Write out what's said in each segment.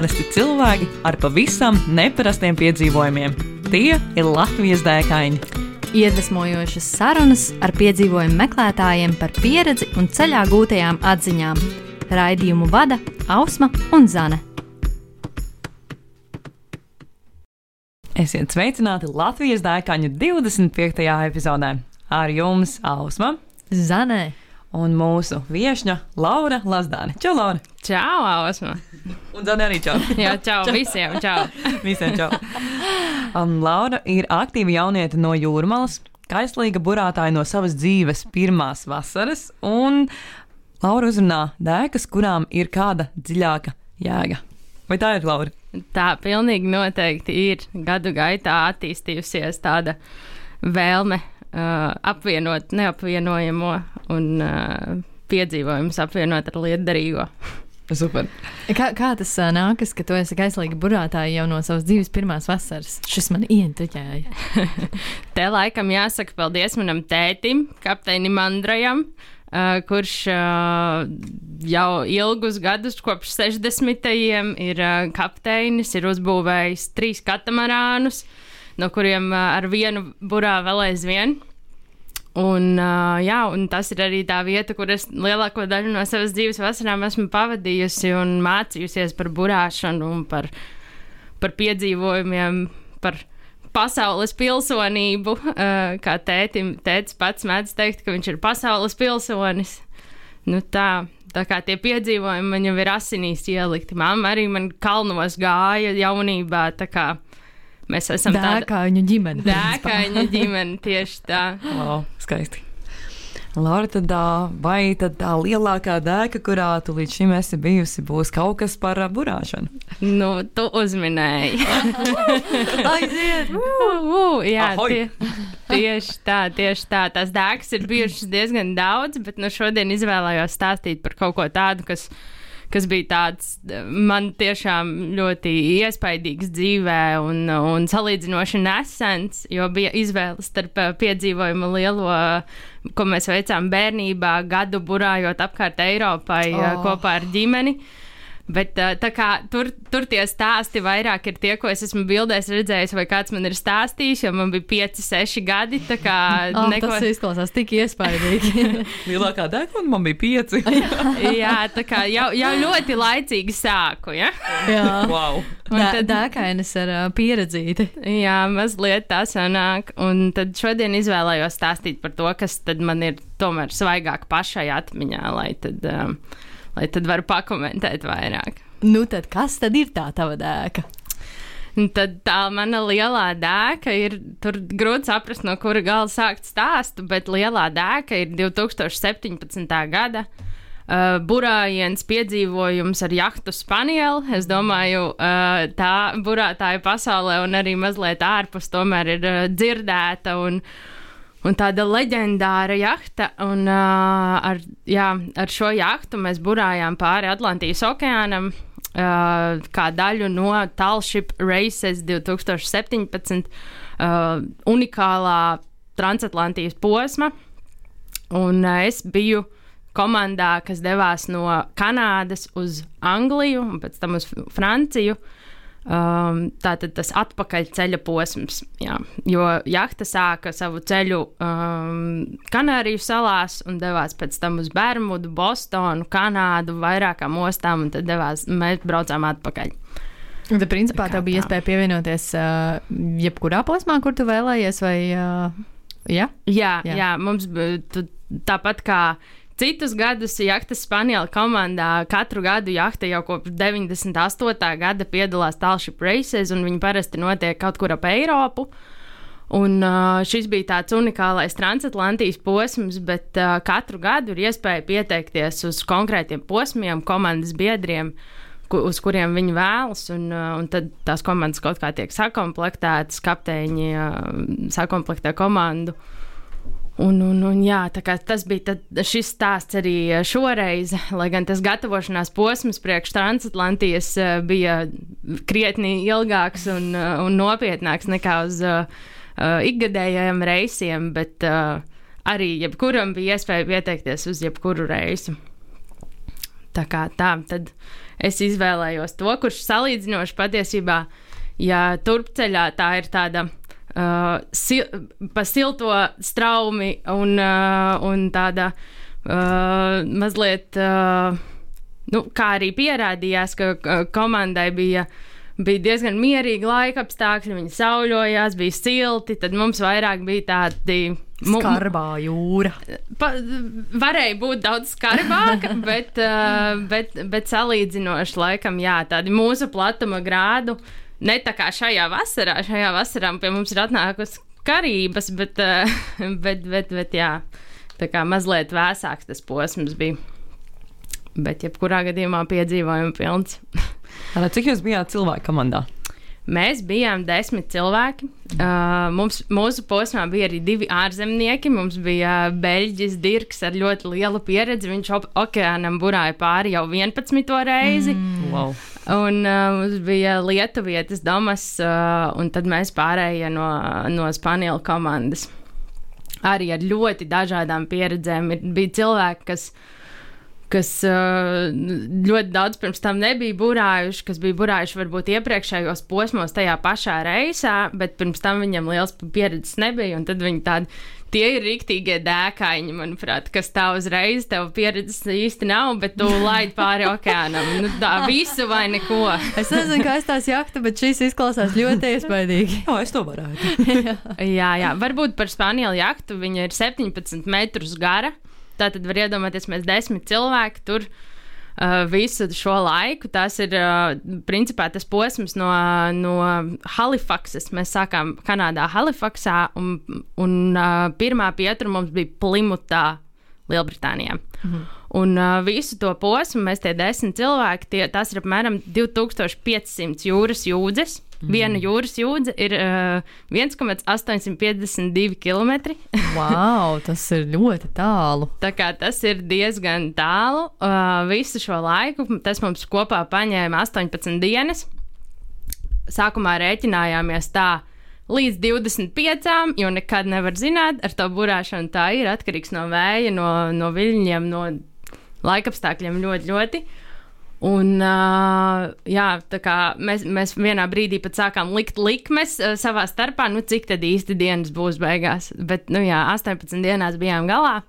Parasti cilvēki ar pavisam neparastiem piedzīvojumiem. Tie ir Latvijas dēkaini. Iedvesmojošas sarunas ar piedzīvojumu meklētājiem par pieredzi un ceļā gūtajām atziņām. Raidījumu vada Ausma un Zane. Esiet sveicināti Latvijas dēkaņu 25. epizodē. Ar jums Ausma Zanē! Un mūsu viesņa Laura Lazdāne. Čau, Laura! Čau, Ausma! Un Zana arī čau! Jā, čau, čau. visiem! Čau! Visiem čau! Um, Laura ir aktīva jaunieta no Jūrmalas, kaislīga burātāja no savas dzīves pirmās vasaras, un Laura uzrunā dēkas, kurām ir kāda dziļāka jēga. Vai tā ir Laura? Tā pilnīgi noteikti ir gadu gaitā attīstījusies tāda vēlme uh, apvienot neapvienojamo un uh, piedzīvojumus apvienot ar lietderīgo. Super. Kā, kā tas uh, nākas, ka tu esi kaislīga burātāja jau no savas dzīves pirmās vasaras? Šis man ientriķēja. Te laikam jāsaka paldies manam tētim, kapteinim Andrajam. Uh, kurš uh, jau ilgus gadus, kopš 60. ir uh, kapteinis, ir uzbūvējis trīs katamarānus, no kuriem uh, ar vienu burā vēl aizvien. Un, uh, jā, un tas ir arī tā vieta, kur es lielāko daļu no savas dzīves vasarām esmu pavadījusi un mācījusies par burāšanu par, par piedzīvojumiem, par pasaules pilsonību. Uh, kā tētim, tētis pats mēdz teikt, ka viņš ir pasaules pilsonis. Nu, tā, tā kā tie piedzīvojumi man jau ir asinīs ielikti. Māma arī man kalnos gāja jaunībā. Mēs esam dēkaņu ģimene. Dēkaņu ģimene tieši tā. Wow, skaisti. Laura, tad, vai tad tā lielākā dēka, kurā tu līdz šim esi bijusi, būs kaut kas par burāšanu? Nu, tu uzminēji. Aiziet! uh, uh, jā, tie, tieši tā, tieši tā. Tās dēkas ir bijušas diezgan daudz, bet nu, šodien izvēlējos stāstīt par kaut ko tādu, kas kas bija tāds man tiešām ļoti iespaidīgs dzīvē un, un salīdzinoši nesens, jo bija izvēle starp eh, piedzīvojumu lielo, ko mēs veicām bērnībā, gadu burājot apkārt Eiropai eh, oh. kopā ar ģimeni. Bet tā kā tur, tur tie stāsti vairāk ir tie, ko es esmu bildēs redzējis, vai kāds man ir stāstījis, jo man bija 5, 6 gadi. Kā, oh, neko... Tas izklausās tik iespaidīgi. Lielākā deguna man bija 5. jā, tā kā jau, jau ļoti laicīgi sāku. Ja? Jā, wow. Un tad dēkainas ar uh, pieredzīti. Jā, mazliet tā sanāk. Un tad šodien izvēlējos stāstīt par to, kas man ir tomēr svaigāk pašai atmiņā, lai tad. Um, lai tad varu pakomentēt vairāk. Nu, tad kas tad ir tā tava dēka? Tad tā mana lielā dēka ir. Tur grūti saprast, no kura gala sākt stāstu, bet lielā dēka ir 2017. gada. Uh, burājiens piedzīvojums ar jahtu Spanielu. Es domāju, uh, tā burātāja pasaulē un arī mazliet ārpus tomēr ir uh, dzirdēta un, uh, Un tāda leģendāra jahta, un uh, ar, jā, ar šo jahtu mēs burājām pāri Atlantijas okeānam uh, kā daļu no Talship Races 2017 uh, unikālā transatlantijas posma. Un uh, es biju komandā, kas devās no Kanādas uz Angliju un pēc tam uz Franciju. Uh, Um, tātad tas atpakaļceļa posms, jā, jo jahta sāka savu ceļu um, Kanāriju salās un devās pēc tam uz Bermudu, Bostonu, Kanādu, vairākām ostām, un tad devās, mēs braucām atpakaļ. Tad, principā, tev bija iespēja pievienoties uh, jebkurā posmā, kur tu vēlējies, vai uh, ja? jā? Jā, jā, mums bija tāpat kā Citus gadus jahtas Spānijā komandā katru gadu jahta jau kopš 98. gada piedalās Talship Races, un viņi parasti notiek kaut kur ap Eiropu. Un, uh, šis bija tāds unikālais transatlantijas posms, bet uh, katru gadu ir iespēja pieteikties uz konkrētiem posmiem, komandas biedriem, ku, uz kuriem viņi vēlas. Un, uh, un tad tās komandas kaut kā tiek sakomplektētas, kapteiņi uh, sakomplektē komandu. Uh, Un, un, un, jā, tas bija tad, šis stāsts arī šoreiz, lai gan tas gatavošanās posms priekš transatlantijas eh, bija krietni ilgāks un, eh, un nopietnāks nekā uz uh, ikgadējiem reisiem, bet uh, arī jebkuram bija iespēja pieteikties uz jebkuru reisu. Tā kā tā, tad es izvēlējos to, kurš salīdzinoši patiesībā, ja turpceļā tā ir tāda uh, sil pa silto straumi un, uh, un tāda uh, mazliet, uh, nu, kā arī pierādījās, ka uh, komandai bija. Bija diezgan mierīgi laika apstākļi, viņi sauļojās, bija silti. Tad mums vairāk bija tādi Skarbā jūra. Pa, varēja būt daudz skarbāka, bet, uh, bet, bet salīdzinoši laikam, jā, tādi mūsu platuma grādu. Ne tā kā šajā vasarā, šajā vasarā pie mums ir atnākusi karības, bet, uh, bet, bet, bet jā, tā kā mazliet vēsāks tas posms bija. Bet, jebkurā gadījumā piedzīvojumi pilns. Cik jūs bijāt cilvēku komandā? Mēs bijām desmit cilvēki. Uh, mums, mūsu posmā bija arī divi ārzemnieki. Mums bija Beļģis Dirks ar ļoti lielu pieredzi. Viņš okeānam burāja pāri jau 11. reizi. Mm, wow. Un uh, mums bija Lietuvietis Domas, uh, un tad mēs pārējie no, no Spānijas komandas. Arī ar ļoti dažādām pieredzēm. Ir, bija cilvēki, kas kas uh, ļoti daudz pirms tam nebija burājuši, kas bija burājuši varbūt iepriekšējos posmos tajā pašā reisā, bet pirms tam viņam liels pieredzes nebija. Tad viņi tādi. Tie ir rīktīgie dēkaini, manuprāt, kas tā uzreiz tev pieredzes īsti nav, bet tu laid pāri okeānam. Nu, tā visu vai neko. es nezinu, kā es tās jaktu, bet šīs izklausās ļoti iespaidīgi. Jā, es to varētu. jā, jā, varbūt par spāņu jaktu. Viņa ir 17 metrus gara. Tā tad var iedomāties, mēs desmit cilvēki tur. Uh, visu šo laiku. Tas ir uh, principā tas posms no, no Halifaksas. Mēs sākām Kanādā, Halifaksā, un, un uh, pirmā pietura mums bija Plimutā, Lielbritānijā. Mhm. Un uh, visu to posmu mēs tie desmit cilvēki, tie, tas ir apmēram 2500 jūras jūdzes. Mm. Viena jūras jūdze ir uh, 1,852 km. wow, tas ir ļoti tālu. Tā kā tas ir diezgan tālu. Uh, visu šo laiku tas mums kopā paņēma 18 dienas. Sākumā rēķinājāmies tā, līdz 25, jo nekad nevar zināt, ar to burāšanu tā ir atkarīgs no vēja, no, no viļņiem, no laikapstākļiem ļoti, ļoti. Un, uh, jā, mēs, mēs vienā brīdī pat sākām likt likmes uh, savā starpā, nu, cik tad īsti dienas būs beigās. Bet, nu, jā, 18 dienās bijām galā.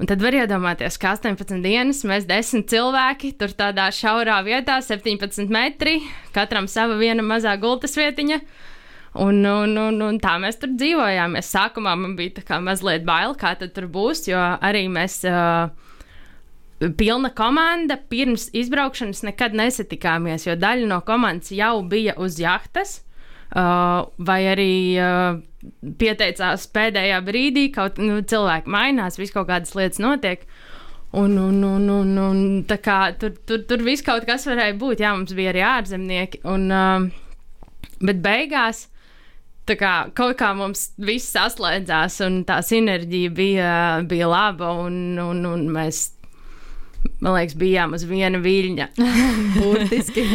Un tad var iedomāties, ka 18 dienas mēs 10 cilvēki tur tādā šaurā vietā, 17 metri, katram sava viena mazā gultas vietiņa. Un, un, un, un tā mēs tur dzīvojām. Es sākumā man bija mazliet bail, kā tur būs, jo arī mēs. Uh, pilna komanda. Pirms izbraukšanas nekad nesatikāmies, jo daļa no komandas jau bija uz jahtas. Uh, vai arī uh, pieteicās pēdējā brīdī, kaut nu, cilvēki mainās, vis kaut kādas lietas notiek. Un, un, un, un, un tā kā tur, tur, tur viss kaut kas varēja būt. Jā, mums bija arī ārzemnieki. Un, uh, bet beigās tā kā kaut kā mums viss saslēdzās, un tā sinerģija bija, bija laba. Un, un, un mēs man liekas, bijām uz viena viļņa. Burtiski.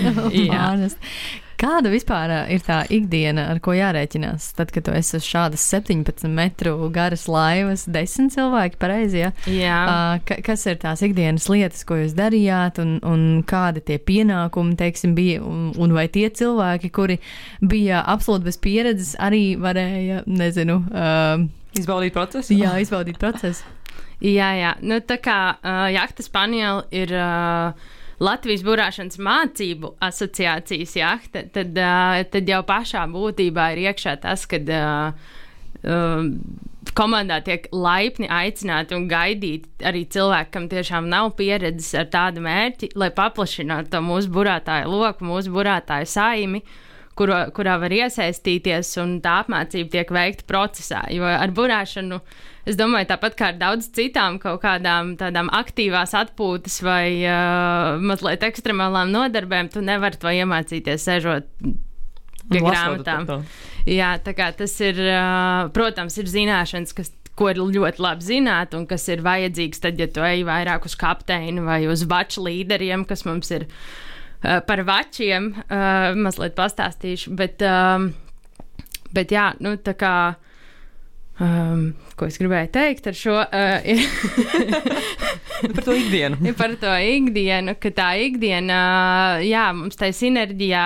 Kāda vispār ir tā ikdiena, ar ko jārēķinās? Tad, kad esi uz šādas 17 metru garas laivas, 10 cilvēki, pareizi, ja? Jā. Uh, kas ir tās ikdienas lietas, ko jūs darījāt, un, un kādi tie pienākumi, teiksim, bija, un, un vai tie cilvēki, kuri bija absolūti bez pieredzes, arī varēja, nezinu, uh, izbaudīt procesu? Jā, izbaudīt procesu. Jā, jā. Nu, tā kā uh, Jahta Spaniela ir uh, Latvijas burāšanas mācību asociācijas jahta, tad, uh, tad jau pašā būtībā ir iekšā tas, ka uh, uh, komandā tiek laipni aicināti un gaidīti arī cilvēki, kam tiešām nav pieredzes ar tādu mērķi, lai paplašinātu to mūsu burātāju loku, mūsu burātāju saimi. Kuro, kurā var iesaistīties, un tā apmācība tiek veikta procesā. Jo ar burāšanu es domāju, tāpat kā ar daudz citām kaut kādām tādām aktīvās atpūtas vai uh, mazliet ekstremālām nodarbēm, tu nevari to iemācīties sežot pie grāmatām. Jā, tā kā tas ir, uh, protams, ir zināšanas, kas ko ir ļoti labi zināt, un kas ir vajadzīgs tad, ja tu ej vairāk uz kapteini vai uz vaču līderiem, kas mums ir par vačiem, uh, mazliet pastāstīšu. Bet, uh, bet jā, nu tā kā Um, ko es gribēju teikt ar šo? Uh, ir, Par to ikdienu. par to ikdienu, ka tā ikdiena, jā, mums tai sinerģijā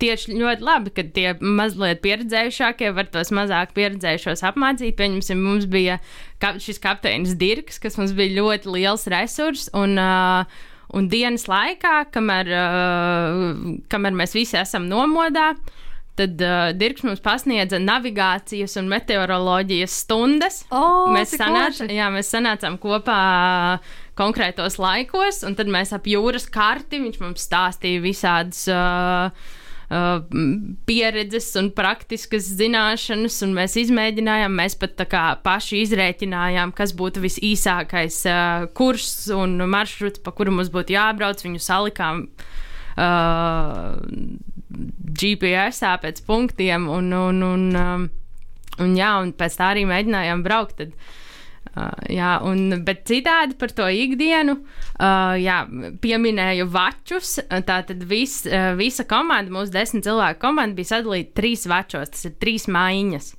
tieši ļoti labi, ka tie mazliet pieredzējušākie var tos mazāk pieredzējušos apmācīt. Pieņemsim, mums bija kap, šis kapteinis Dirks, kas mums bija ļoti liels resurs. Un, uh, un dienas laikā, kamēr, uh, kamēr mēs visi esam nomodā, tad uh, Dirks mums pasniedza navigācijas un meteoroloģijas stundas. O, mēs, sanāc, jā, mēs sanācām kopā konkrētos laikos, un tad mēs ap jūras karti viņš mums stāstīja visādas. Uh, Uh, pieredzes un praktiskas zināšanas, un mēs izmēģinājām, mēs pat kā paši izrēķinājām, kas būtu visīsākais uh, kurs un maršruts, pa kuru mums būtu jābrauc. Viņu salikām uh, GPS pēc punktiem, un, un, un, um, un, jā, un pēc tā arī mēģinājām braukt. Tad, Uh, jā, un, bet citādi par to ikdienu, uh, jā, pieminēju vačus. Tā tad vis, uh, visa komanda, mūsu desmit cilvēku komanda, bija sadalīta trīs vačos. Tas ir trīs maiņas.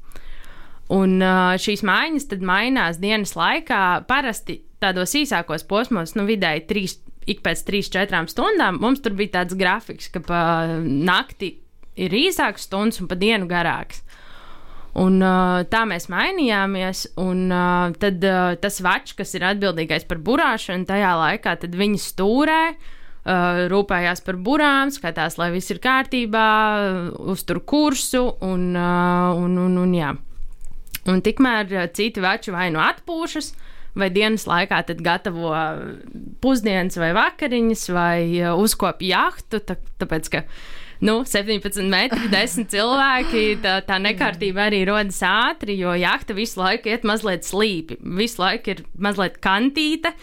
Un uh, šīs maiņas tad mainās dienas laikā. Parasti tādos īsākos posmos, nu, vidēji trīs, ik pēc 3-4 stundām, mums tur bija tāds grafiks, ka pa nakti ir īsāks stundas un pa dienu garāks. Un, uh, tā mēs mainījāmies, un uh, tad uh, tas vačs, kas ir atbildīgais par burāšanu, tajā laikā viņi stūrē, uh, rūpējās par burām, skatās, lai viss ir kārtībā, uztur kursu un, uh, un, un, un jā. Un tikmēr uh, citi veči vai nu atpūšas, vai dienas laikā gatavo pusdienas vai vakariņas, vai uh, uzkopja jahtu, tā, tāpēc ka nu, 17 metri, 10 cilvēki. Tā, tā nekārtība arī rodas ātri, jo jahta visu laiku iet mazliet slīpi, visu laiku ir mazliet kantīta.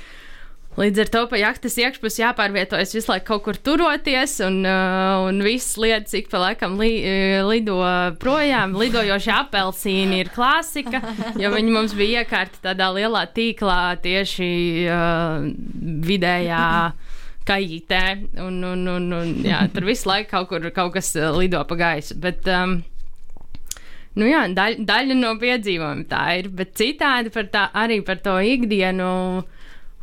Līdz ar to pa jahtas iekšpusē jāpārvietojas visu laiku kaut kur turoties, un, uh, un visas lietas ik pa laikam li, uh, lido projām. Lidojošie apelsīni ir klasika, jo viņi mums bija iekārti tādā lielā tīklā tieši uh, vidējā kaitē. Un, un, un, un, jā, tur visu laiku kaut, kur, kaut kas uh, lido pa gaisu. Bet, um, nu jā, daļ, daļa no piedzīvojuma tā ir. Bet citādi par tā, arī par to ikdienu.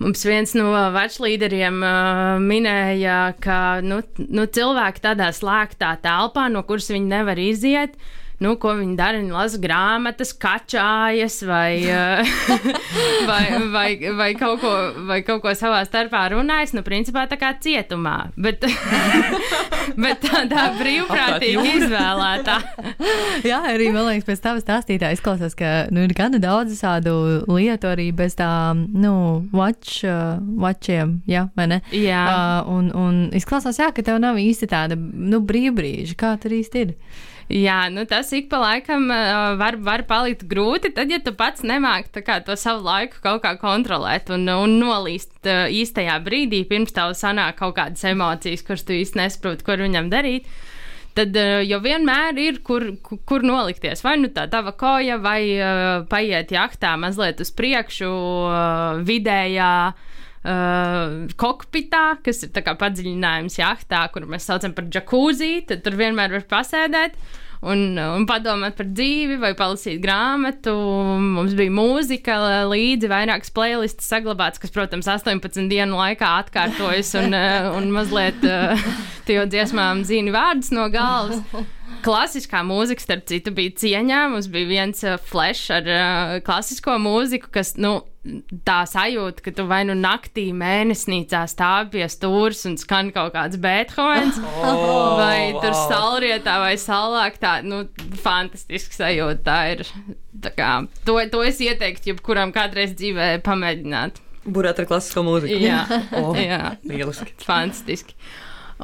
Mums viens no veclīderiem uh, minēja, ka nu, nu, cilvēki tādā slēgtā telpā, no kuras viņi nevar iziet, nu, ko viņi dara. Viņi lasa grāmatas, kačājas vai, uh, vai, vai, vai, kaut ko, vai kaut ko savā starpā runājas. Nu, principā tā kā cietumā, bet, bet tādā brīvprātīgi izvēlētā. Jā, arī man liekas, pēc tava stāstītā izklausās, ka nu, ir gana daudz tādu lietu arī bez tām, nu, watch, uh, watchiem, jā? Jā. Uh, un, un izklausās, jā, ka tev nav īsti tāda, nu, brīvbrīža. Kā tur īsti ir? Jā, nu tas ik pa laikam uh, var, var palikt grūti, tad, ja tu pats nemāki kā, to savu laiku kaut kā kontrolēt un, un nolīst uh, īstajā brīdī, pirms tev sanāk kaut kādas emocijas, kuras tu īsti nesaproti, ko ar viņam darīt. Tad jau vienmēr ir, kur, kur, kur nolikties. Vai nu tā tava koja, vai uh, paiet jachtā mazliet uz priekšu, uh, vidējā uh, kokpitā, kas ir padziļinājums jachtā, kur mēs saucam par jacuzzi. Tad tur vienmēr var pasēdēt. Un, un padomāt par dzīvi, vai palasīt grāmatu. Mums bija mūzika līdzi, vairākas playlists saglabāts, kas, protams, 18 dienu laikā atkārtojas un, uh, un mazliet uh, tie dziesmām zina vārdus no galvas. Klasiskā mūzika, starp citu, bija cieņā. Mums bija viens uh, flash ar uh, klasisko mūziku, kas, nu, tā sajūta, ka tu vai nu naktī mēnesnīcā stāvi pie stūres un skan kaut kāds Beethovens, Oh, vai tur wow. saulrietā vai salāk. Tā, nu, fantastiski sajūta. Tā ir. Tā kā, to, to es ieteiktu, jebkuram kādreiz dzīvē pamēģināt. Burāt ar klasisko mūziku. Jā, Oh, jā. lieliski. fantastiski.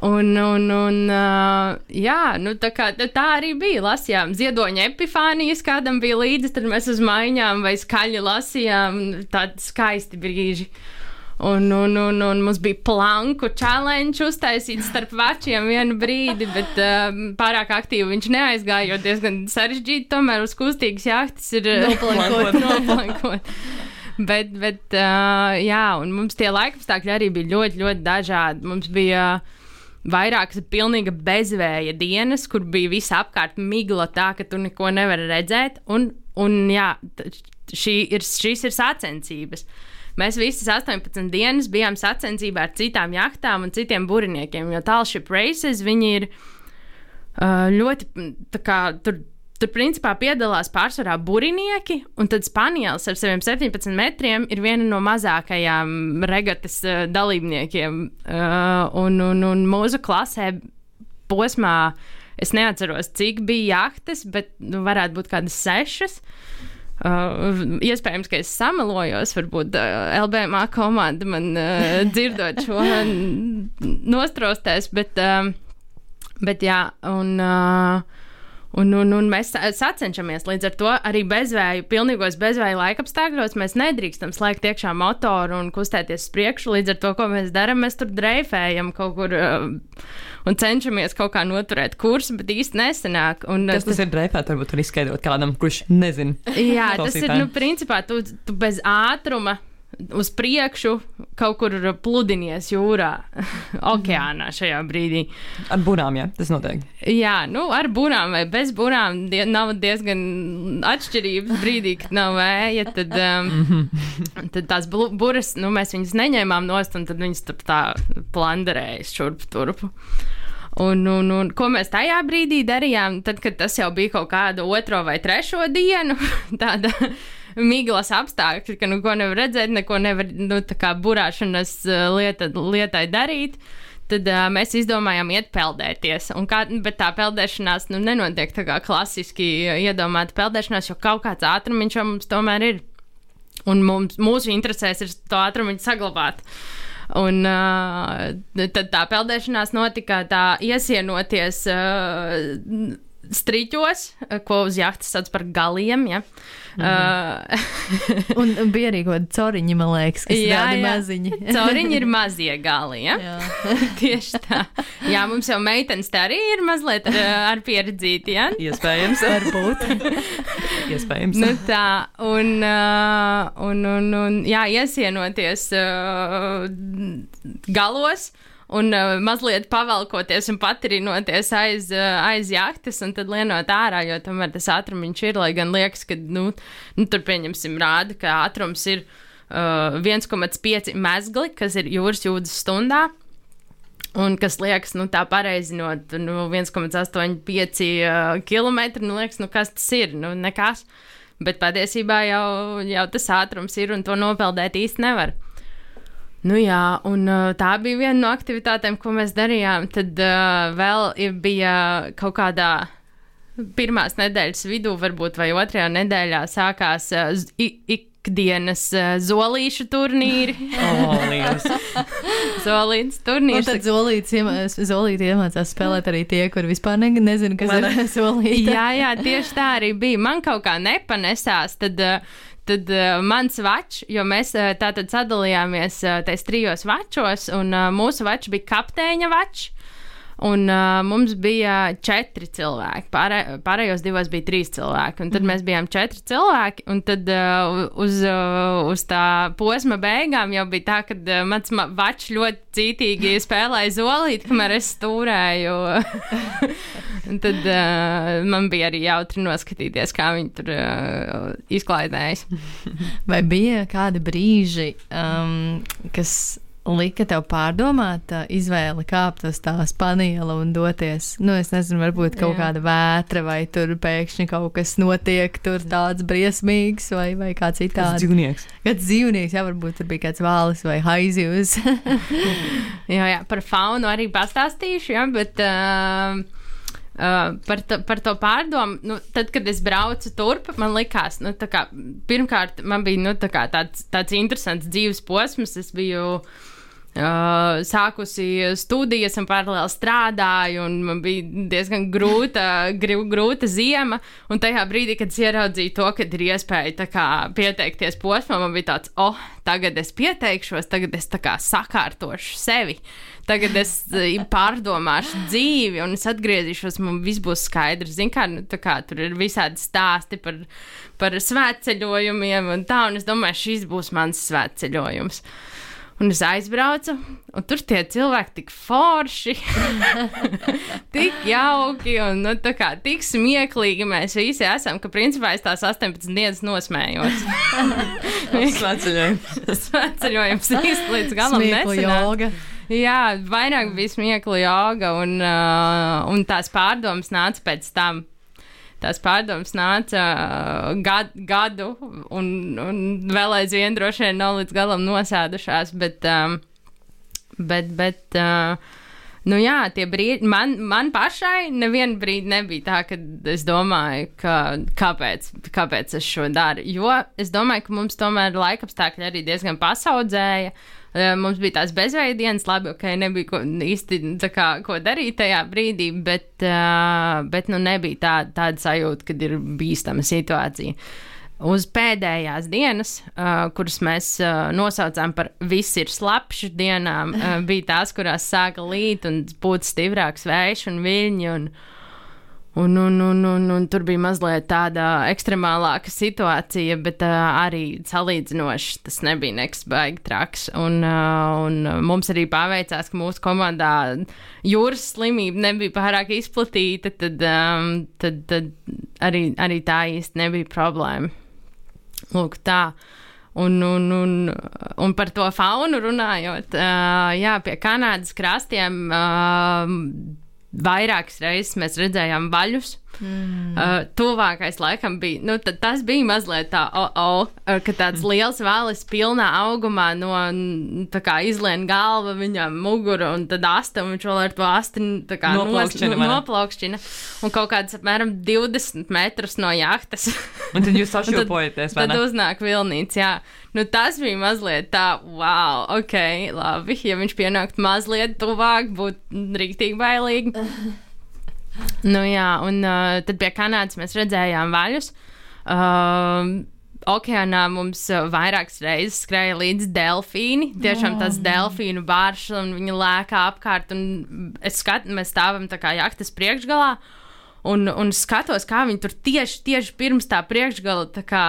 Un, un, un uh, jā, nu, tā, kā, tā, arī bija. Lasījām ziedoņa epifānijas, kādam bija līdzi, tad mēs uz maiņām vai skaļi lasījām. Tādi skaisti brīži. Un, un, un, un mums bija planku challenge uztaisīts starp večiem vienu brīdi, bet uh, pārāk aktīvi viņš neaizgāja, jo diezgan sarežģīti tomēr uz kustīgas jahtas ir uh, Noplankot. noplankot. Bet, bet uh, jā, un mums tie laikapstākļi arī bija ļoti, ļoti dažādi. Mums bija vairākas pilnīga bezvēja dienas, kur bija viss apkārt migla tā, ka tu neko nevari redzēt. Un, un jā, šī ir, šīs ir sacensības. Mēs visas 18 dienas bijām sacensībā ar citām jachtām un citiem buriniekiem, jo tālšip races viņi ir uh, ļoti, kā tur Tur principā piedalās pārsvarā burinieki, un tad Spānijas ar saviem 17 metriem ir viena no mazākajām regatas uh, dalībniekiem. Uh, un, un, un mūsu klasē posmā es neatceros, cik bija jahtas, bet nu, varētu būt kādas sešas. Uh, iespējams, ka es samalojos, varbūt uh, LBMA komanda man uh, dzirdot šo nostrostēs, bet, uh, bet jā, un. Uh, Un, un, un mēs sacenšamies līdz ar to arī bezvēju, pilnīgos bezvēju laikapstākļos. Mēs nedrīkstam slēgt iekšā motoru un kustēties uz priekšu. Līdz ar to, ko mēs darām, mēs tur dreifējam kaut kur uh, un cenšamies kaut kā noturēt kursu, bet īsti nesenāk. Un, Kas tas, tas ir dreifēt? Varbūt var izskaidrot kādam, kurš nezina. Jā, tas ir, nu, principā, tu, tu bez ātruma uz priekšu, kaut kur pludinies jūrā, okeānā šajā brīdī. Ar burām, jā, tas notiek. Jā, nu, ar burām vai bez burām die, nav diezgan atšķirības brīdī, kad nav vēja. Tad, um, tad tās buras, nu, mēs viņas neņēmām nost, un tad viņas tā planderēja šurp turpu. Un, un, un ko mēs tajā brīdī darījām, tad, kad tas jau bija kaut kādu otro vai trešo dienu, tāda miglas apstākļi, ka nu, ko nevar redzēt, neko nevar nu, burāšanas uh, lieta, lietai darīt. Tad uh, mēs izdomājām iet peldēties. Kā, bet tā peldēšanās nu, nenotiek tā kā klasiski iedomāta peldēšanās, jo kaut kāds ātrumiņš mums tomēr ir. Un mums, mūsu interesēs ir to ātrumu saglabāt. Un uh, tad tā peldēšanās notika tā iesienoties. Uh, striķos, ko uz jahtas sauc par galiem. Ja? Mm uh, un bija arī kaut kādi coriņi, man liekas, kas ir tādi maziņi. coriņi ir mazie gali. Ja? Jā. Tieši tā. Jā, mums jau meitenes tā arī ir mazliet ar, ar pieredzīti. Ja? Iespējams, varbūt. Iespējams. Nu, tā, un, uh, un, un, un jā, iesienoties uh, galos un uh, mazliet pavalkoties un patrinoties aiz, uh, aiz jahtas un tad lienot ārā, jo tomēr tas ātrums ir, lai gan liekas, ka, nu, nu tur pieņemsim rāda, ka ātrums ir uh, 1,5 mezgli, kas ir jūras jūdzes stundā. Un kas liekas, nu, tā pareizinot, nu, 1,85 uh, km, nu, liekas, nu, kas tas ir? Nu, nekas. Bet patiesībā jau, jau tas ātrums ir un to nopeldēt īsti nevar. Nu jā, un uh, tā bija viena no aktivitātēm, ko mēs darījām. Tad uh, vēl bija kaut kādā pirmās nedēļas vidū, varbūt vai otrajā nedēļā sākās uh, ikdienas uh, zolīšu turnīri. oh, Zolīts turnīrs. Un tad zolīts, iemā, zolīti iemācās spēlēt arī tie, kur vispār ne, nezinu, kas Man... ir zolīti. jā, jā, tieši tā arī bija. Man kaut kā nepanesās. Tad, uh, Tad uh, mans vačs, jo mēs uh, tātad sadalījāmies uh, tajos trijos vačos, un uh, mūsu vačs bija kapteiņa vačs. Un uh, mums bija četri cilvēki. Pārē, pārējos divos bija trīs cilvēki. Un tad mm. mēs bijām četri cilvēki. Un tad uh, uz, uh, uz tā posma beigām jau bija tā, ka uh, mans vačs ļoti cītīgi spēlēja zolīti, kamēr es stūrēju. tad uh, man bija arī jautri noskatīties, kā viņi tur uh, izklaidējas. Vai bija kādi brīži, um, kas lika tev pārdomāt izvēli kāpt uz tā spaniela un doties? Nu, es nezinu, varbūt kaut Jā. kāda vētra vai tur pēkšņi kaut kas notiek, tur tāds briesmīgs vai, vai kā citādi. Kāds dzīvnieks. Kāds dzīvnieks, jā, varbūt tur bija kāds vālis vai haizivs. jā, jā, par faunu arī pastāstīšu, jā, bet. Uh, Uh, par, to, par to pārdomu, nu, tad, kad es braucu turp, man likās, nu, kā, pirmkārt, man bija nu, tā kā, tāds, tāds interesants dzīves posms. Es biju uh, Uh, sākusi studijas un paralēli strādāju, un man bija diezgan grūta, grūta ziema. Un tajā brīdī, kad es ieraudzīju to, ka ir iespēja kā, pieteikties posmam, man bija tāds, oh, tagad es pieteikšos, tagad es kā, sakārtošu sevi. Tagad es pārdomāšu dzīvi, un es atgriezīšos, man viss būs skaidrs. Zin, kā, nu, kā, tur ir visādi stāsti par, par svētceļojumiem, un tā, un es domāju, šis būs mans svētceļojums. Un es aizbraucu, un tur tie cilvēki tik forši, tik jauki un nu, tā kā tik smieklīgi mēs visi esam, ka principā es tās 18 dienas nosmējos. Sveceļojums. Sveceļojums īsti līdz galam joga. Jā, vairāk bija smieklīgi joga, un, uh, un tās pārdomas nāca pēc tam. Tās pārdomas nāca uh, gad, gadu, un, un vēl aizvien droši vien nav līdz galam nosēdušās, bet, um, bet, bet uh, nu jā, tie brīdi, man, man pašai nevienu brīdi nebija tā, ka es domāju, ka kāpēc, kāpēc es šo daru, jo es domāju, ka mums tomēr laikapstākļi arī diezgan pasaudzēja. Eh, Mums bija tās bezveidienas, labi, ok, nebija ko, īsti kā, ko darīt tajā brīdī, bet, uh, bet nu, nebija tā, tāda sajūta, kad ir bīstama situācija. Uz pēdējās dienas, uh, kuras mēs uh, nosaucām par viss ir slapjš dienām, uh, bija tās, kurās sāka līt un būt stiprāks vējš un viļņi. Un, Un, un, un, un, un tur bija mazliet tāda ekstremālāka situācija, bet uh, arī salīdzinoši tas nebija nekas baigi traks. Un, uh, un mums arī paveicās, ka mūsu komandā jūras slimība nebija pārāk izplatīta, tad, um, tad, tad arī, arī tā īsti nebija problēma. Lūk, tā. Un, un, un, un par to faunu runājot, uh, jā, pie Kanādas krastiem. Uh, Vairākas reizes mēs redzējām vaļus. Mm. Uh, tuvākais laikam bija, nu, tas bija mazliet tā, oh, oh, ka tāds liels valis pilnā augumā no, tā kā izlien galva viņam muguru un tad asta, un viņš vēl ar to asti, tā kā Noplaukšķina, ne? noplaukšķina. Un kaut kāds apmēram 20 metrus no jahtas. Un tad jūs Un tad- Tad uznāk vilnīts, jā. Nu, tas bija mazliet tā, wow, ok, labi. Ja viņš pienāktu mazliet tuvāk, būtu rīktīgi bailīgi. nu, jā, un uh, tad pie Kanādas mēs redzējām vaļus. Uh, Okeānā mums vairākas reizes skrēja līdzi delfīni. Tiešām tas delfīnu bāršs, un viņi lēkā apkārt. un Es skatu, mēs stāvam tā kā jahtas priekšgalā. Un, un skatos, kā viņi tur tieši, tieši pirms tā priekšgala tā kā,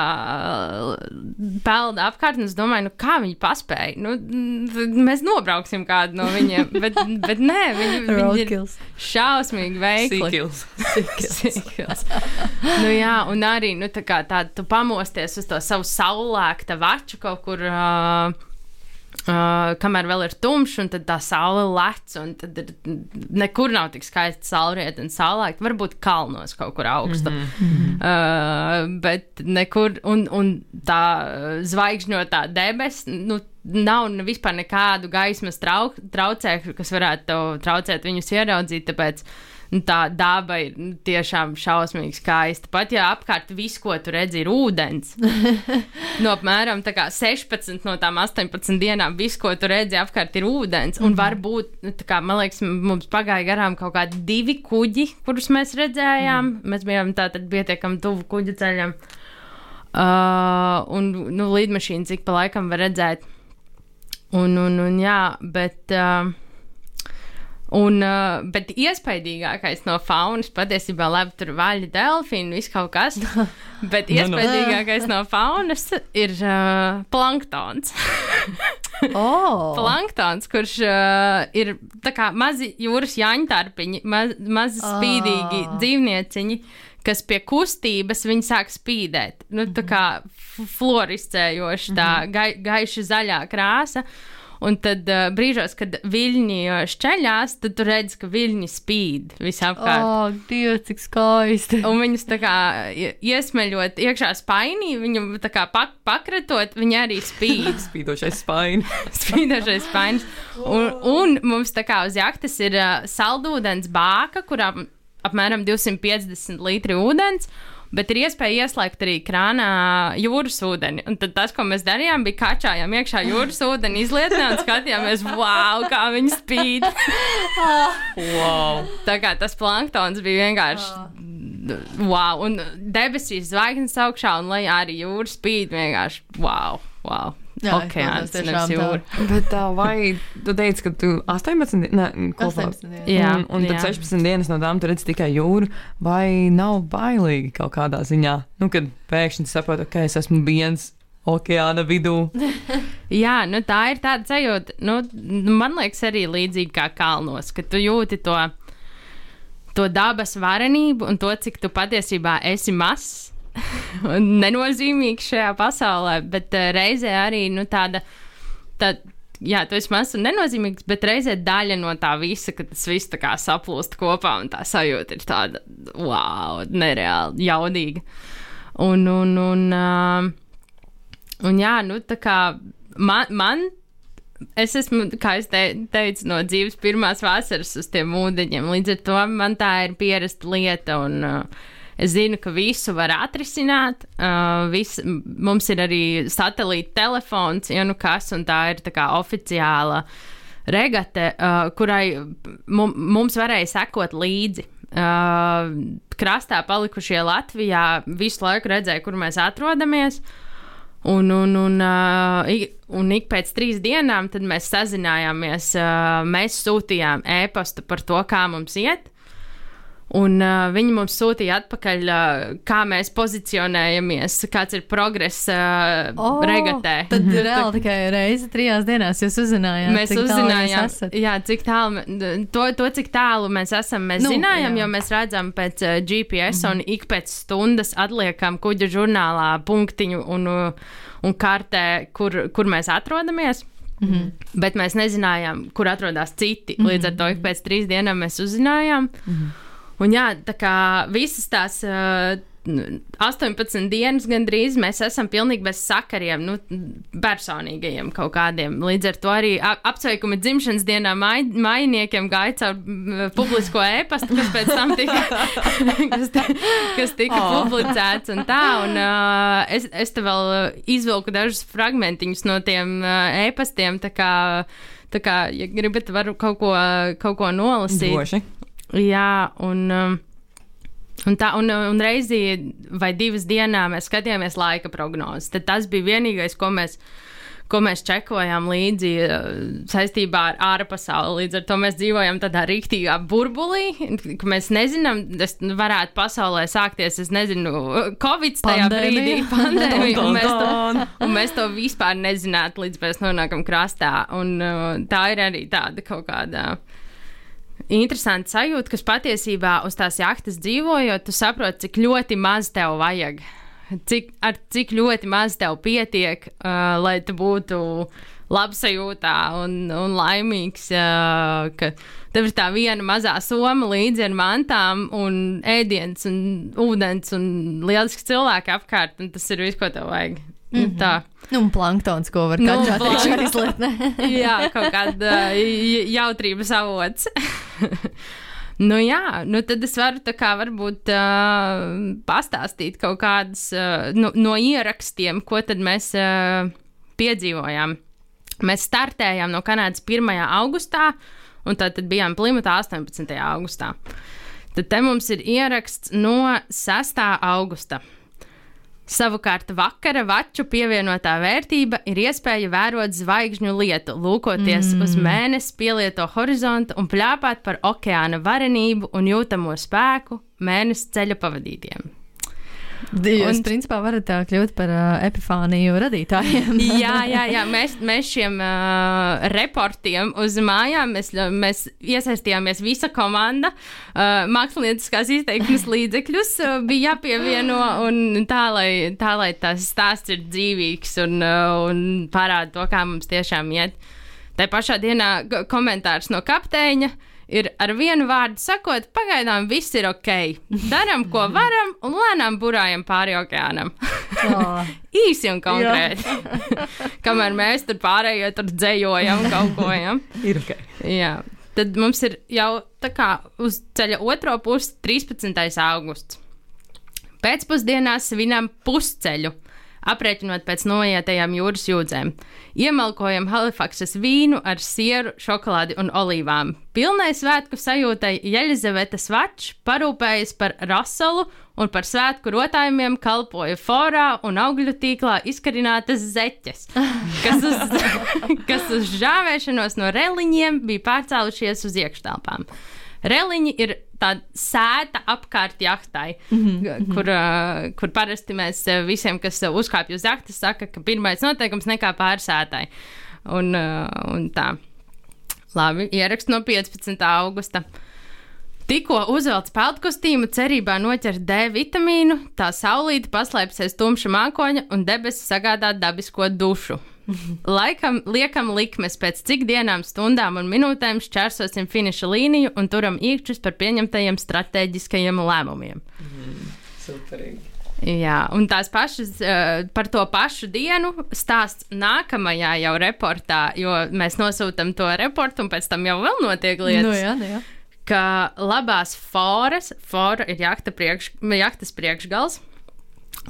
pelda apkārt. un Es domāju, nu, kā viņi paspēja. Nu, mēs nobrauksim kādu no viņiem. Bet, bet nē, viņi, viņi ir Roadkills. šausmīgi veikli. Sīkils. nu, jā, un arī nu, tā kā tā, tu pamosties uz to savu saulēkta vaču kaut kur. Uh, Uh, kamēr vēl ir tumšs, un tad tā saule lec, un tad ir, nekur nav tik skaista saulrieta un saulēkta. Varbūt kalnos kaut kur augstu. Mm -hmm. uh, bet nekur, un, un tā zvaigžņotā debesis, nu, nav vispār nekādu gaismas trau, traucēkļu, kas varētu traucēt viņus ieraudzīt. Tāpēc nu, tā daba ir nu, tiešām šausmīgi skaista. Pat ja apkārt viss, ko tu redzi, ir ūdens. no apmēram tā kā 16 no tām 18 dienām viss, ko tu redzi apkārt, ir ūdens. Un varbūt, nu, tā kā, man liekas, mums pagāja garām kaut kādi divi kuģi, kurus mēs redzējām. Mm. Mēs bijām tātad pietiekami tuvu kuģa ceļam. Uh, un nu, līdmašīna cik pa laikam var redzēt. Un, un, un jā, bet. Uh, Un, uh, bet iespaidīgākais no faunas patiesībā labi tur vaļa delfīni, viss kaut kas. Bet Nu, nu. iespaidīgākais no faunas ir uh, planktons. Oh, Planktons, kurš uh, ir kā mazi jūras jāņtarpiņi, maz, mazi spīdīgi Ah. dzīvnieciņi, kas pie kustības viņi sāk spīdēt. Nu, tā kā f- floristējoši, tā gai, gaiša zaļā krāsa. Un tad uh, brīžos, kad viļņi uh, šķeļās, tad tu redz, ka viļņi spīd visapkārt. Oh. oh Dievs, cik skaisti. Un viņus tā kā ie- iesmeļot iekšā spainī, viņu tā kā pak pakratot, viņi arī spīd. Spīdošais spaini. spīdošais spainis. Un, un mums tā kā uz jahtas ir uh, saldūdens bāka, kurā apmēram 250 litri ūdens. Bet ir iespēja ieslēgt arī krānā jūras ūdeni. Un tad tas, ko mēs darījām, bija kačājām iekšā jūras ūdeni, izlietnē un skatījāmies, wow, kā viņi spīd. Wow. Tā kā tas planktons bija vienkārši. Wow, un debesīs zvaigznes augšā, un lai arī jūras spīd vienkārši wow, wow. Jā, Okeāns, nevis jūra. Bet tā, vai tu teici, ka tu 18, di- ne, kopā 18 dienas. Jā, un, un tad jā. 16 dienas no tām tu redzi tikai jūru, vai nav bailīgi kaut kādā ziņā? Nu, kad pēkšņi saproti, ka es esmu viens okeāna vidū. Jā, nu tā ir tāda sajūta. Nu, man liekas, arī līdzīgi kā kalnos, ka tu jūti to, to dabas varenību un to, cik tu patiesībā esi mazs nenozīmīgs šajā pasaulē, bet uh, reizē arī nu, tāda. Tā, Jā, tu esi mazs un nenozīmīgs, bet reizē daļa no tā visa, ka tas viss tā kā saplūst kopā un tā sajūta ir tāda, wow, nereāli jaudīga. Un, un, un, uh, un jā, nu tā kā man, man es esmu, kā es te, teicu, no dzīves pirmās vasaras uz tiem ūdeņiem. Līdz ar to man tā ir pierasta lieta. Un, uh, Es zinu, ka visu var atrisināt. Uh, vis, mums ir arī satelīta telefons, ja nu kas, un tā ir tā kā oficiāla regate, uh, kurai mums varēja sekot līdzi. Uh, krastā palikušie Latvijā visu laiku redzēja, kur mēs atrodamies. Un, un, un, uh, ik, un ik pēc trīs dienām mēs sazinājāmies. Uh, mēs sūtījām e-pastu par to, kā mums iet. Un uh, viņi mums sūtīja atpakaļ, uh, kā mēs pozicionējamies, kāds ir progress uh, oh, regatē. Tad reāli tikai reizi trijās dienās jūs uzzinājāt. Mēs uzzinājām, jā, cik tālu, to, to, cik tālu mēs esam, mēs nu, zinājām, jā. jo mēs redzam pēc uh, GPS -hmm. un ik pēc stundas atliekam kuģa žurnālā punktiņu un, un kartē, kur, kur mēs atrodamies. Mm -hmm. Bet mēs nezinājām, kur atrodas citi. Līdz ar to ik pēc trīs dienām mēs uzzinājām. Mm -hmm. Un jā, tā kā visas tās. Uh, 18 dienas gandrīz mēs esam pilnīgi bez sakariem, nu, personīgajiem kaut kādiem. Līdz ar to arī apsveikumi dzimšanas dienā maj, majiniekiem gāja caur publisko e-pastu, kas pēc tam tika, kas, kas tika oh. publicēts un tā. Un, uh, es, es te vēl izvilku dažus fragmentiņus no tiem uh, e-pastiem, tā kā, tā kā, ja gribat, varu kaut ko, kaut ko nolasīt. Droši. Jā, un. Um, un, tā, un, un reizi vai divas dienā mēs skatījāmies laika prognozes. Tad tas bija vienīgais, ko mēs, ko mēs čekojām līdzi uh, saistībā ar ārpasauli. Līdz ar to mēs dzīvojam tādā rīktīgā burbulī, ka mēs nezinām, tas varētu pasaulē sākties, es nezinu, Covid tajā brīdī, pandēmija, un, mēs to, un mēs to vispār nezinātu, līdz mēs nonākam krastā. Un uh, tā ir arī tāda kaut kāda interesanti sajūta, kas patiesībā uz tās jahtas dzīvojot, tu saproti, cik ļoti maz tev vajag. Cik, ar cik ļoti maz tev pietiek, uh, lai tu būtu labsajūtā un, un laimīgs, uh, ka tev ir tā viena mazā soma līdzi ar mantām un ēdiens un ūdens un lieliski cilvēki apkārt, un tas ir viss, ko tev vajag. Mm -hmm. Tā. Nu, un planktons, ko var nu, katrā tiekšā izliet. jā, kaut kāda jautrības avots. Nu, jā, nu tad es varu tā kā varbūt uh, pastāstīt kaut kādas uh, no, no ierakstiem, ko tad mēs uh, piedzīvojām. Mēs startējām no Kanādas 1. augustā, un tad, tad bijām Plymouthā 18. augustā. Tad te mums ir ieraksts no 6. augusta. Savukārt vakara vaču pievienotā vērtība ir iespēja vērot zvaigžņu lietu, lūkoties mm. uz mēnesi, pielieto horizontu un plāpāt par okeāna varenību un jūtamo spēku mēnesi ceļa pavadītiem. Jūs, un, principā, varat tā kļūt par uh, epifāniju radītājiem. jā, jā, jā. Mēs, mēs šiem uh, reportiem uz mājām mēs, mēs iesaistījāmies visa komanda. Uh, mākslinieckās izteiksmes līdzekļus uh, bija jāpievieno un tā, lai, tā, lai tas stāsts ir dzīvīgs un, uh, un parāda to, kā mums tiešām iet. Tā pašā dienā komentārs no kapteiņa. Uh, ir ar vienu vārdu sakot, pagaidām viss ir ok. Darām, ko varam, un lēnām burājam pāri okeānam. Īsi un konkrēti. Kamēr mēs tur pārējie tur dzējojam kaut ko. Ja? ir ok. Jā. Tad mums ir jau tā kā uz ceļa otro pusi 13. augusts. Pēcpusdienā svinam pusceļu aprēķinot pēc noietajām jūras jūdzēm. Iemalkojam Halifaksas vīnu ar sieru, šokolādi un olīvām. Pilnai svētku sajūtai Jeļizaveta Svačs parūpējas par Raselu un par svētku rotājumiem kalpoja forā un augļu tīklā izkarinātas zeķes, kas uz, kas uz žāvēšanos no reliņiem bija pārcēlušies uz iekštelpām. Reliņi ir tāda sēta apkārt jahtai, mm -hmm. kur, uh, kur parasti mēs visiem, kas uzkāpj uz jahtas, saka, ka pirmais noteikums nekā pārsētai. Un, uh, un tā. Labi, ieraksts no 15. augusta. Tikko uzvelc peltkostīmu, cerībā noķert D vitamīnu, tā saulīte paslēpsies tumša mākoņa un debesis sagādā dabisko dušu. Laikam liekam likmes, pēc cik dienām, stundām un minūtēm šķērsosim finiša līniju un turam īkšķus par pieņemtajiem strateģiskajiem lēmumiem. Superīgi. Jā, un tās pašas uh, par to pašu dienu stāsts nākamajā jau reportā, jo mēs nosūtām to reportu, un pēc tam jau vēl notiek lietas. Nu, jā, nu, jā. Ka labās foras, fora ir jakta priekš, jaktas priekšgals.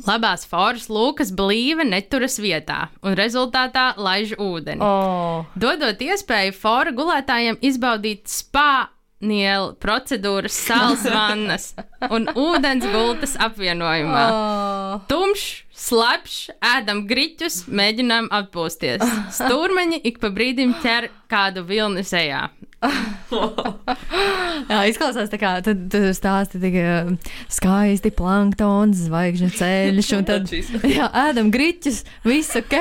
Labās foras lūkas blīve neturas vietā, un rezultātā laiž ūdeni. Oh. Dodot iespēju fora gulētājiem izbaudīt spā nielu procedūras, sāls vannas un ūdens gultas apvienojumā. Oh. Tumšs, slapjš, ēdam griķus, mēģinām atpūsties. Stūrmeņi ik pa brīdim ķer kādu vilni sejā. Jā, izklausās tā kā tu, tu stāsti tik uh, skaisti planktons, zvaigžņu ceļš, un tad, jā, ēdam griķus, viss ok.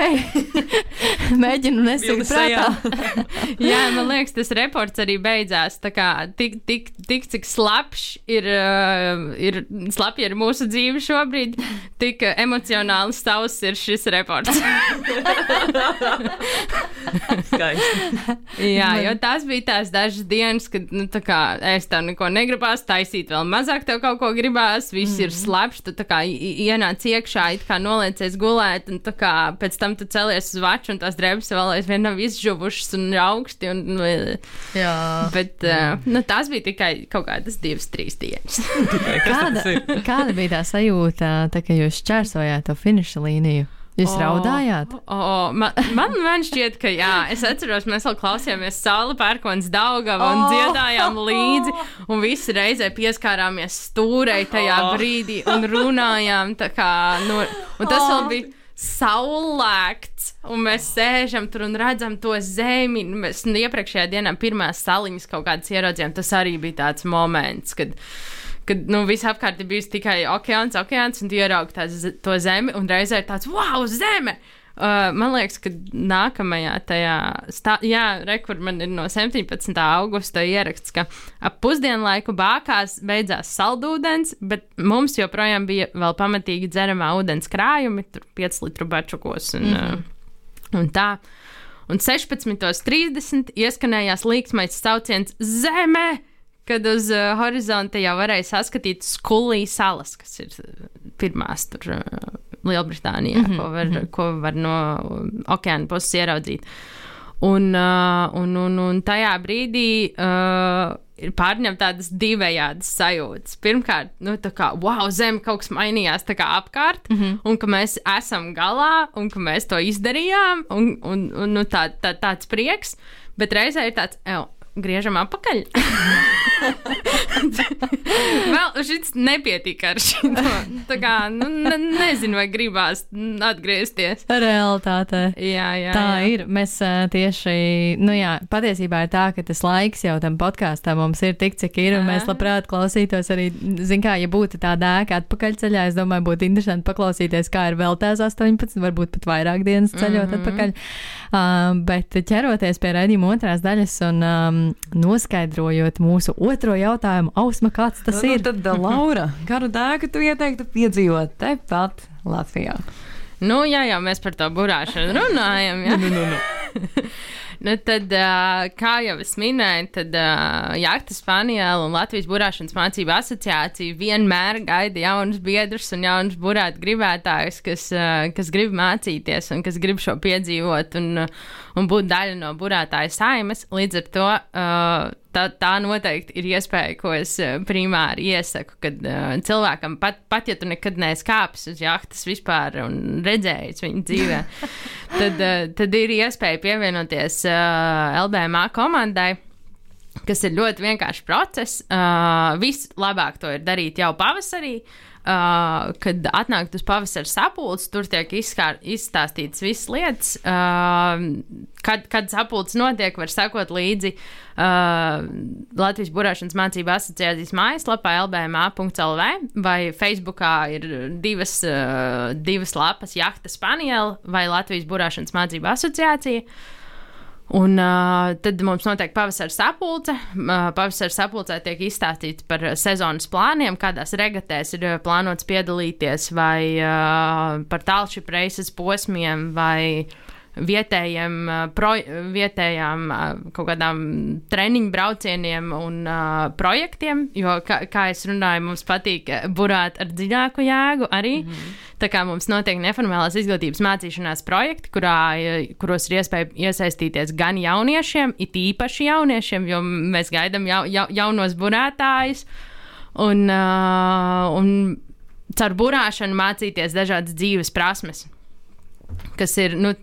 Mēģinu nesīt prātā. Jā, man liekas, tas reports arī beidzās. Tā kā tik, tik, tik cik slapjš ir, uh, ir, slapja ir mūsu dzīve šobrīd, tik uh, emocionāli savs ir šis reports. Jā, jo tās bija tās dažas dienas, kad nu, tā kā, es tev neko negribās taisīt, vēl mazāk tev kaut ko gribās, viss mm. ir slapjš, tu tā kā ienāc iekšā, it kā noliecies gulēt, un tā kā pēc tam tu celies uz vaču, un tās drēbes vēl aizvien nav izžuvušas un augsti. Un, nu, Jā. bet uh, nu, tās bija tikai kaut kādas divas, trīs dienas. Kāda, kāda bija tā sajūta, tā, kad jūs šķērsojāt to finiša līniju? Jūs oh. raudājāt? O, man, man, man šķiet, ka jā, es atceros, mēs vēl klausījāmies Sāla pērkons Daugava un Oh. dziedājām līdzi, un visi reizē pieskārāmies stūrei tajā Oh. brīdī un runājām tā kā, nu, un tas vēl bija saulēkts, un mēs sēžam tur un redzam to zemi. Mēs nu, iepriekšējā dienā pirmās saliņas kaut kādas ieraudzījām, tas arī bija tāds moments, kad kad nu, visapkārt ir bijis tikai okeāns, okeāns, un tu ieraugi tā, z- to zemi, un reizē ir tāds wow, zeme! Uh, man liekas, ka nākamajā tajā, stā, jā, rekur man ir no 17. augusta ieraksts, ka ap pusdienlaiku bākās beidzās saldūdens, bet mums joprojām bija vēl pamatīgi dzeramā ūdens krājumi, tur 5 litru bačukos un, mm -hmm. uh, un tā. Un 16.30 ieskanējās līksmais sauciens Zeme! Kad uz uh, horizonta jau varēja saskatīt skulī salas, kas ir uh, pirmās tur uh, Lielbritānijā, mm -hmm, ko, var, mm -hmm. ko var no okeāna puses ieraudzīt. Un, uh, un, un, un tajā brīdī uh, ir pārņemta tādas divējādas sajūtas. Pirmkārt, nu, tā kā, wow, zeme kaut kas mainījās apkārt, mm -hmm. un ka mēs esam galā, un ka mēs to izdarījām, un, un, un nu, tā, tā, tāds prieks, bet reizē ir tāds, griežam atpakaļ. Vēl šis nepietika ar šo. Tā kā, nu, ne, nezinu, vai gribās atgriezties. Realitātē. Jā, jā. Tā jā. ir. Mēs tieši, nu jā, patiesībā ir tā, ka tas laiks jau tam podkāstam mums ir tik, cik ir, un mēs labprāt klausītos arī, zin kā, ja būtu tā dēka atpakaļceļā, es domāju, būtu interesanti paklausīties, kā ir vēl tās 18, varbūt pat vairāk dienas ceļot mm. -hmm. atpakaļ. Uh, bet ķeroties pie raidījuma otrās daļas un um, noskaidrojot mūsu otro jautājumu, Ausma, kāds tas nu, ir? Tad, uh, Laura, kādu dēku tu ieteiktu piedzīvot tepat Latvijā? Nu, jā, jau mēs par to burāšanu runājam. Jā. Nu, nu, nu. Nu, tad, kā jau es minēju, tad Jākta Spānijā un Latvijas burāšanas mācību asociācija vienmēr gaida jaunus biedrus un jaunus burāt gribētājus, kas, kas grib mācīties un kas grib šo piedzīvot un, un būt daļa no burātāja saimes. Līdz ar to tā, tā noteikti ir iespēja, ko es uh, primāri iesaku, kad uh, cilvēkam pat, pat ja tu nekad neesi kāpis uz jahtas vispār un redzējis viņu dzīvē, tad, uh, tad ir iespēja pievienoties uh, LBMA komandai. kas ir ļoti vienkāršs process. Uh, vislabāk to ir darīt jau pavasarī. Uh, kad atnāk uz pavasara sapulces, tur tiek izskār, izstāstītas visas lietas. Uh, kad, kad sapulces notiek, var sekot līdzi uh, Latvijas burāšanas mācību asociācijas mājaslapā lbmā.lv vai Facebookā ir divas, uh, divas lapas - Jahta Spaniela vai Latvijas burāšanas mācību asociācija. Un uh, tad mums notiek pavasara sapulce. Uh, pavasara sapulcē tiek izstāstīts par sezonas plāniem, kādās regatēs ir plānots piedalīties, vai uh, par tālšķi reises posmiem, vai vietējiem, pro, vietējām kaut kādām treniņu braucieniem un projektiem. Jo, kā, kā es runāju, mums patīk burāt ar dziļāku jēgu arī. Mm -hmm. Tā kā mums notiek neformālās izglītības mācīšanās projekti, kurā, kuros ir iespēja iesaistīties gan jauniešiem, it īpaši jauniešiem, jo mēs gaidām jau, jau, jaunos burētājus. Un, uh, un caur burāšanu mācīties dažādas dzīves prasmes kas ir, nu,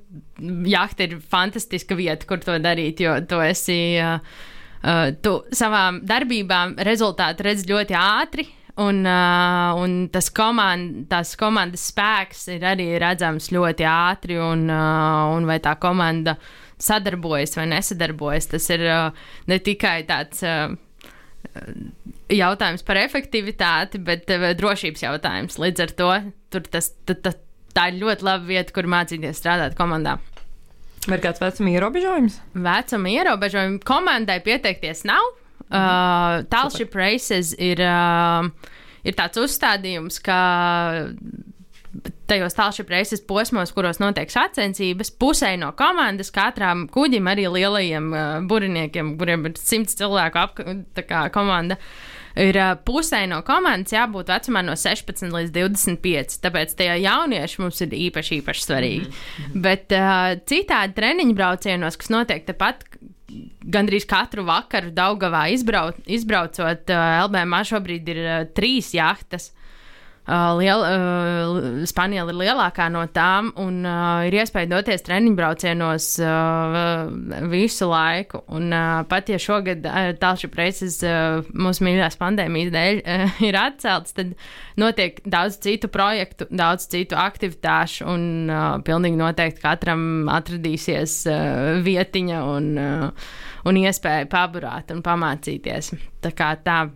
jahta ir fantastiska vieta, kur to darīt, jo tu esi, uh, uh, tu savām darbībām rezultātu redz ļoti ātri. Un, uh, un tas komand, tās komandas spēks ir arī redzams ļoti ātri, un, uh, un vai tā komanda sadarbojas vai nesadarbojas. Tas ir uh, ne tikai tāds uh, jautājums par efektivitāti, bet uh, drošības jautājums. Līdz ar to tas, tas, tas, tā ir ļoti laba vieta, kur mācīties strādāt komandā. Vai kāds vecuma ierobežojums? Vecuma ierobežojumi komandai pieteikties nav. Mm. Uh, Tālšķi Races ir, uh, ir tāds uzstādījums, ka tajos tālšķi reizes posmos, kuros notiek sacensības, pusē no komandas, katram kuģim, arī lielajiem uh, buriniekiem, kuriem ir simts cilvēku apkārt komanda. Uh, ir pusē no komandas jābūt vecumā no 16 līdz 25. Tāpēc tie jaunieši mums ir īpaši, īpaši svarīgi. Mm -hmm. Bet uh, citādi treniņu braucienos, kas notiek tepat gandrīz katru vakaru Daugavā izbrauc, izbraucot, uh, LBMā šobrīd ir uh, trīs jahtas. Uh, liel, uh, Spānija ir lielākā no tām, un uh, ir iespēja doties treniņu braucienos uh, visu laiku. Un, uh, pat ja šogad uh, tālši preces uh, mūsu mīļākās pandēmijas dēļ uh, ir atcelts, tad notiek daudz citu projektu, daudz citu aktivitāšu, un uh, pilnīgi noteikti katram atradīsies uh, vietiņa un, uh, un iespēja paburāt un pamācīties. Tā kā tā.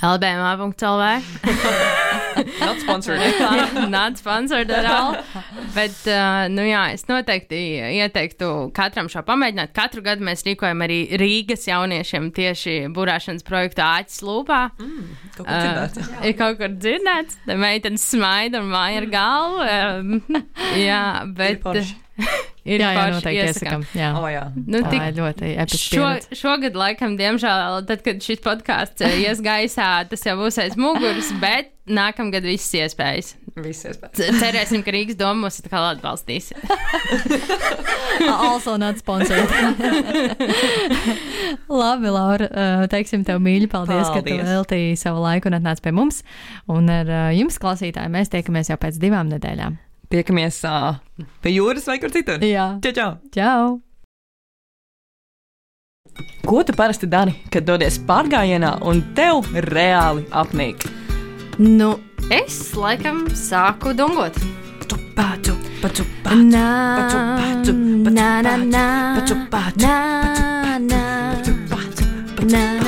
LBMA.CLV. Not sponsored. Not sponsored at all. Bet, uh, nu jā, es noteikti ieteiktu katram šo pamēģināt. Katru gadu mēs rīkojam arī Rīgas jauniešiem tieši burāšanas projektu Āķis Lūpā. Mm, kaut kur dzirdēts. Uh, ir kaut kur dzirdēts. Te meitenes smaida un māja ar galvu. Um, jā, bet. Ir jā, jā, noteikti iesakām. Jā, oh, jā. Nu, tā tik, ir ļoti episka. Šo, šogad, laikam, diemžēl, tad, kad šis podkāsts eh, ies gaisā, tas jau būs aiz muguras, bet nākamgad viss iespējas. Viss iespējas. Cerēsim, ka Rīgas doma mūs atkal atbalstīs. also not sponsored. Labi, Laura, eh, teiksim tev mīļi, paldies, paldies. ka tu veltīji savu laiku un atnāc pie mums. Un ar eh, jums, klausītāji, mēs tiekamies jau pēc divām nedēļām. Tiekamies uh, pie jūras vai kur citur. Jā, čau! čau. čau. Ko tu parasti dari, kad dodies pārgājienā un tev reāli apnīk? Nu, es laikam sāku dungot. Pacu, pacu, pacu, pacu, pacu, pacu, pacu, pacu, pacu, pacu, pacu, pacu,